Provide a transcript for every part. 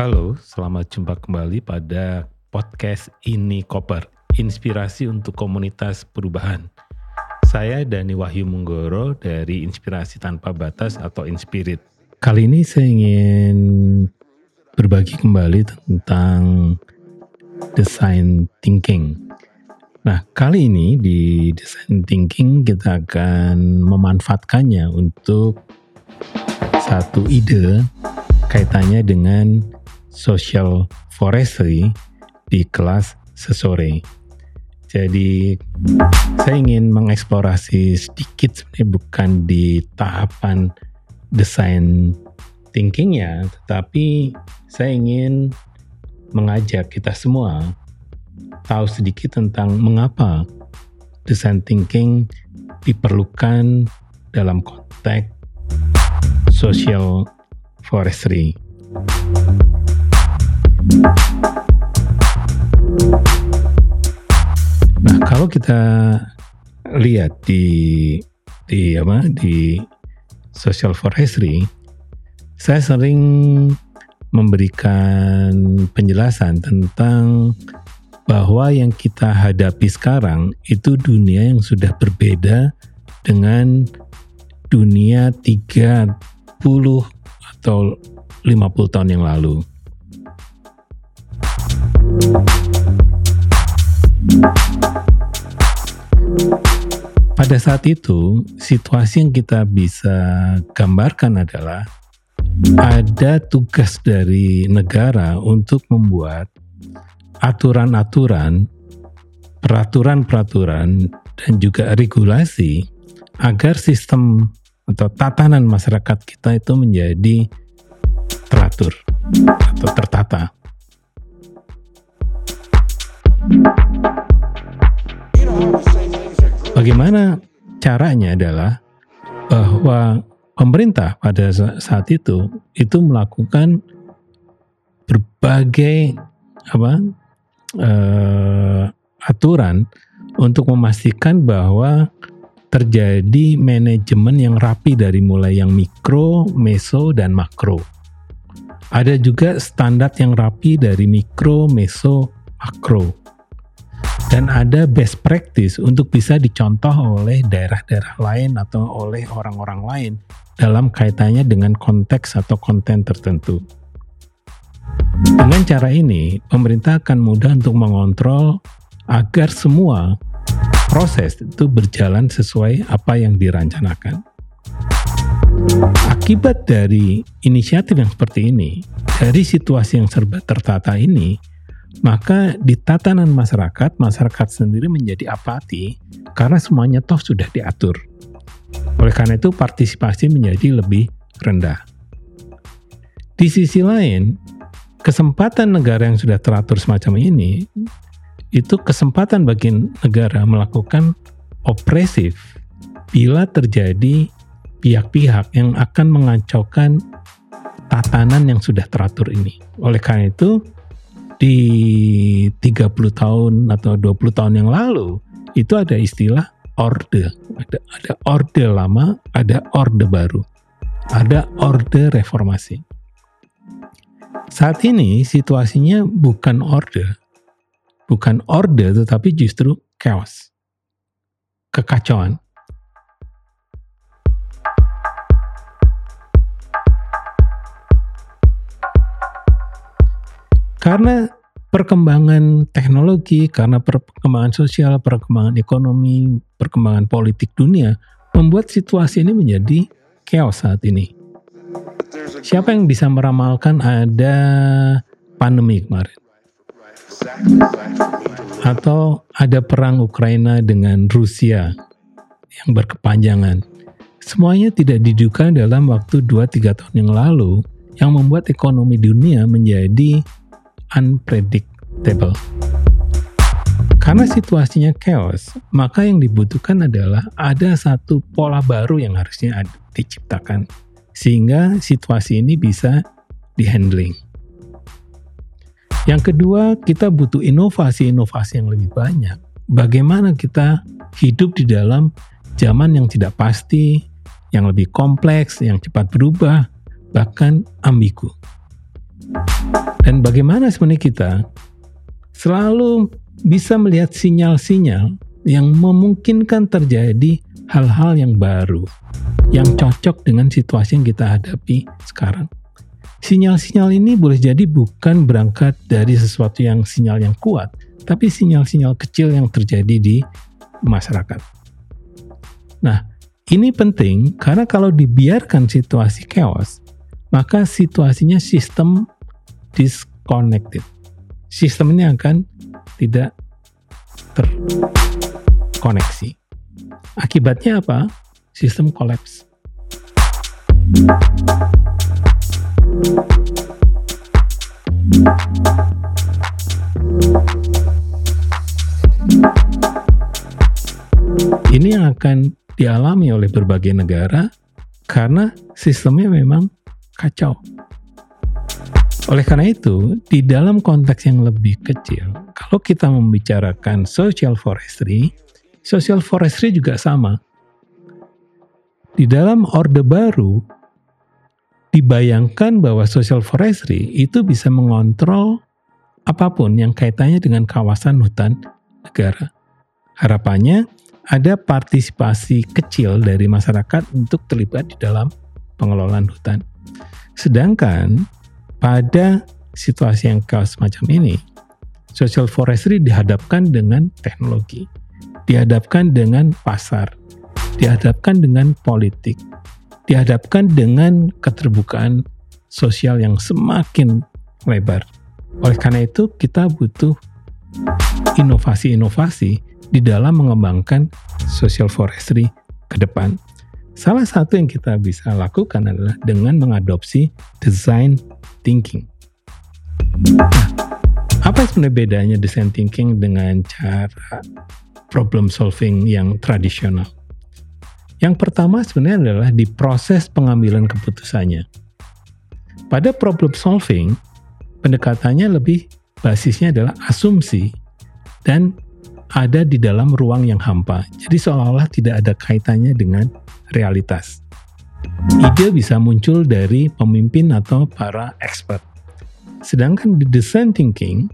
Halo, selamat jumpa kembali pada podcast Ini Koper, inspirasi untuk komunitas perubahan. Saya Dani Wahyu Munggoro dari Inspirasi Tanpa Batas atau Inspirit. Kali ini saya ingin berbagi kembali tentang design thinking. Nah, kali ini di design thinking kita akan memanfaatkannya untuk satu ide kaitannya dengan social forestry di kelas sesore. Jadi saya ingin mengeksplorasi sedikit sebenarnya bukan di tahapan desain thinkingnya, tetapi saya ingin mengajak kita semua tahu sedikit tentang mengapa design thinking diperlukan dalam konteks social forestry. Kita lihat di di apa di social forestry, saya sering memberikan penjelasan tentang bahwa yang kita hadapi sekarang itu dunia yang sudah berbeda dengan dunia 30 atau 50 tahun yang lalu. Pada saat itu, situasi yang kita bisa gambarkan adalah ada tugas dari negara untuk membuat aturan-aturan, peraturan-peraturan, dan juga regulasi agar sistem atau tatanan masyarakat kita itu menjadi teratur atau tertata. Bagaimana caranya adalah bahwa pemerintah pada saat itu itu melakukan berbagai apa uh, aturan untuk memastikan bahwa terjadi manajemen yang rapi dari mulai yang mikro, meso, dan makro. Ada juga standar yang rapi dari mikro, meso, makro. Dan ada best practice untuk bisa dicontoh oleh daerah-daerah lain atau oleh orang-orang lain dalam kaitannya dengan konteks atau konten tertentu. Dengan cara ini, pemerintah akan mudah untuk mengontrol agar semua proses itu berjalan sesuai apa yang dirancanakan. Akibat dari inisiatif yang seperti ini, dari situasi yang serba tertata ini, maka di tatanan masyarakat, masyarakat sendiri menjadi apati karena semuanya toh sudah diatur. Oleh karena itu partisipasi menjadi lebih rendah. Di sisi lain, kesempatan negara yang sudah teratur semacam ini itu kesempatan bagi negara melakukan opresif bila terjadi pihak-pihak yang akan mengacaukan tatanan yang sudah teratur ini. Oleh karena itu, di 30 tahun atau 20 tahun yang lalu itu ada istilah orde. Ada, ada orde lama, ada orde baru. Ada orde reformasi. Saat ini situasinya bukan orde. Bukan orde tetapi justru chaos. Kekacauan. Karena perkembangan teknologi, karena perkembangan sosial, perkembangan ekonomi, perkembangan politik dunia, membuat situasi ini menjadi chaos saat ini. Siapa yang bisa meramalkan ada pandemi kemarin? Atau ada perang Ukraina dengan Rusia yang berkepanjangan. Semuanya tidak diduga dalam waktu 2-3 tahun yang lalu yang membuat ekonomi dunia menjadi unpredictable. Karena situasinya chaos, maka yang dibutuhkan adalah ada satu pola baru yang harusnya diciptakan sehingga situasi ini bisa dihandling. Yang kedua, kita butuh inovasi-inovasi yang lebih banyak. Bagaimana kita hidup di dalam zaman yang tidak pasti, yang lebih kompleks, yang cepat berubah, bahkan ambigu. Dan bagaimana sebenarnya kita selalu bisa melihat sinyal-sinyal yang memungkinkan terjadi hal-hal yang baru, yang cocok dengan situasi yang kita hadapi sekarang. Sinyal-sinyal ini boleh jadi bukan berangkat dari sesuatu yang sinyal yang kuat, tapi sinyal-sinyal kecil yang terjadi di masyarakat. Nah, ini penting karena kalau dibiarkan situasi chaos, maka situasinya sistem disconnected. Sistem ini akan tidak terkoneksi. Akibatnya apa? Sistem kolaps. Ini yang akan dialami oleh berbagai negara karena sistemnya memang kacau. Oleh karena itu, di dalam konteks yang lebih kecil, kalau kita membicarakan social forestry, social forestry juga sama. Di dalam Orde Baru, dibayangkan bahwa social forestry itu bisa mengontrol apa pun yang kaitannya dengan kawasan hutan negara. Harapannya ada partisipasi kecil dari masyarakat untuk terlibat di dalam pengelolaan hutan. Sedangkan pada situasi yang chaos semacam ini, social forestry dihadapkan dengan teknologi, dihadapkan dengan pasar, dihadapkan dengan politik, dihadapkan dengan keterbukaan sosial yang semakin lebar. Oleh karena itu, kita butuh inovasi-inovasi di dalam mengembangkan social forestry ke depan. Salah satu yang kita bisa lakukan adalah dengan mengadopsi design thinking. Nah, apa sebenarnya bedanya design thinking dengan cara problem solving yang tradisional? Yang pertama sebenarnya adalah di proses pengambilan keputusannya. Pada problem solving, pendekatannya lebih basisnya adalah asumsi dan ada di dalam ruang yang hampa. Jadi seolah-olah tidak ada kaitannya dengan realitas. Ide bisa muncul dari pemimpin atau para expert. Sedangkan di design thinking,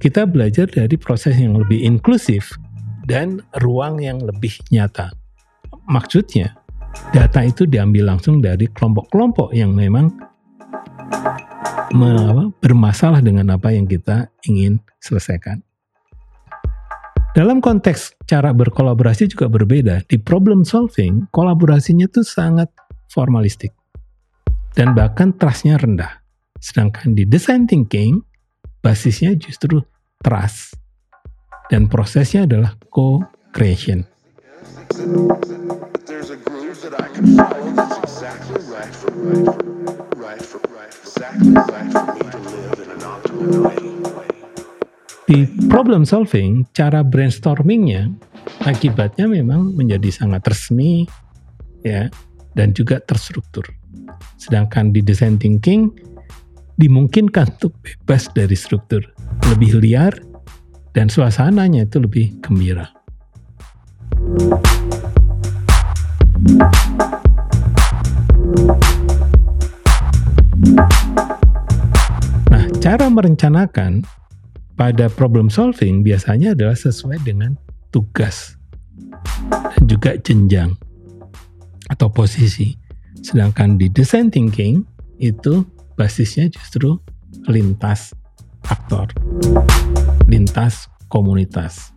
kita belajar dari proses yang lebih inklusif dan ruang yang lebih nyata. Maksudnya, data itu diambil langsung dari kelompok-kelompok yang memang bermasalah dengan apa yang kita ingin selesaikan. Dalam konteks cara berkolaborasi juga berbeda. Di problem solving, kolaborasinya itu sangat formalistik. Dan bahkan trustnya rendah. Sedangkan di design thinking, basisnya justru trust. Dan prosesnya adalah co-creation. Di problem solving, cara brainstormingnya akibatnya memang menjadi sangat resmi ya dan juga terstruktur. Sedangkan di design thinking dimungkinkan untuk bebas dari struktur, lebih liar dan suasananya itu lebih gembira. Nah, cara merencanakan pada problem solving biasanya adalah sesuai dengan tugas dan juga jenjang atau posisi. Sedangkan di design thinking itu basisnya justru lintas aktor, lintas komunitas.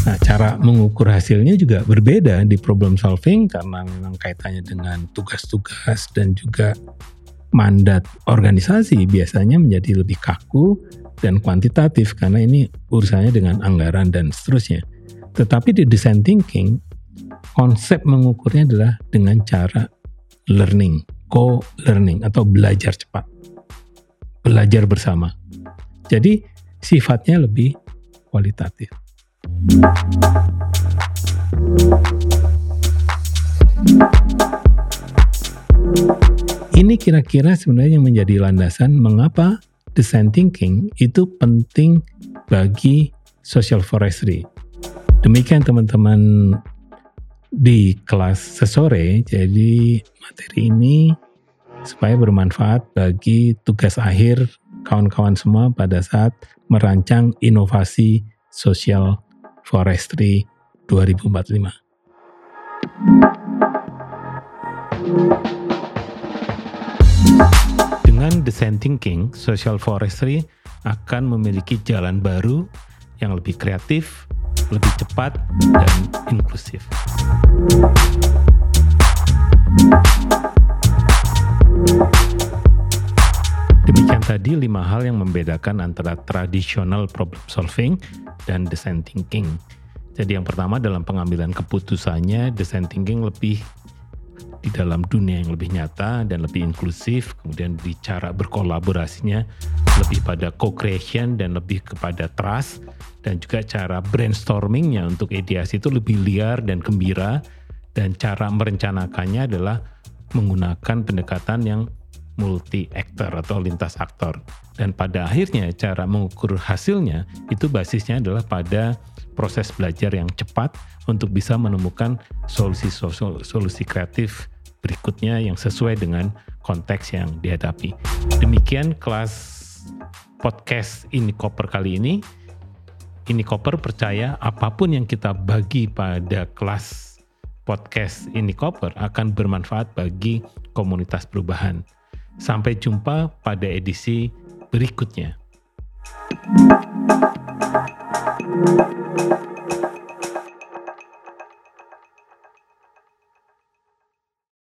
Nah, cara mengukur hasilnya juga berbeda di problem solving karena memang kaitannya dengan tugas-tugas dan juga mandat organisasi biasanya menjadi lebih kaku dan kuantitatif karena ini urusannya dengan anggaran dan seterusnya. Tetapi di design thinking, konsep mengukurnya adalah dengan cara learning, co-learning atau belajar cepat. Belajar bersama. Jadi sifatnya lebih kualitatif. Ini kira-kira sebenarnya yang menjadi landasan mengapa design thinking itu penting bagi social forestry. Demikian teman-teman di kelas sesore. Jadi materi ini supaya bermanfaat bagi tugas akhir kawan-kawan semua pada saat merancang inovasi sosial forestry 2045. Dengan design thinking, social forestry akan memiliki jalan baru yang lebih kreatif, lebih cepat, dan inklusif. Demikian tadi lima hal yang membedakan antara tradisional problem solving dan design thinking. Jadi yang pertama dalam pengambilan keputusannya, design thinking lebih di dalam dunia yang lebih nyata dan lebih inklusif, kemudian di cara berkolaborasinya lebih pada co-creation dan lebih kepada trust, dan juga cara brainstormingnya untuk ideasi itu lebih liar dan gembira, dan cara merencanakannya adalah menggunakan pendekatan yang multi aktor atau lintas aktor. Dan pada akhirnya cara mengukur hasilnya itu basisnya adalah pada proses belajar yang cepat untuk bisa menemukan solusi solusi kreatif berikutnya yang sesuai dengan konteks yang dihadapi. Demikian kelas podcast ini koper kali ini. Ini koper percaya apa pun yang kita bagi pada kelas podcast ini koper akan bermanfaat bagi komunitas perubahan. Sampai jumpa pada edisi berikutnya. thank you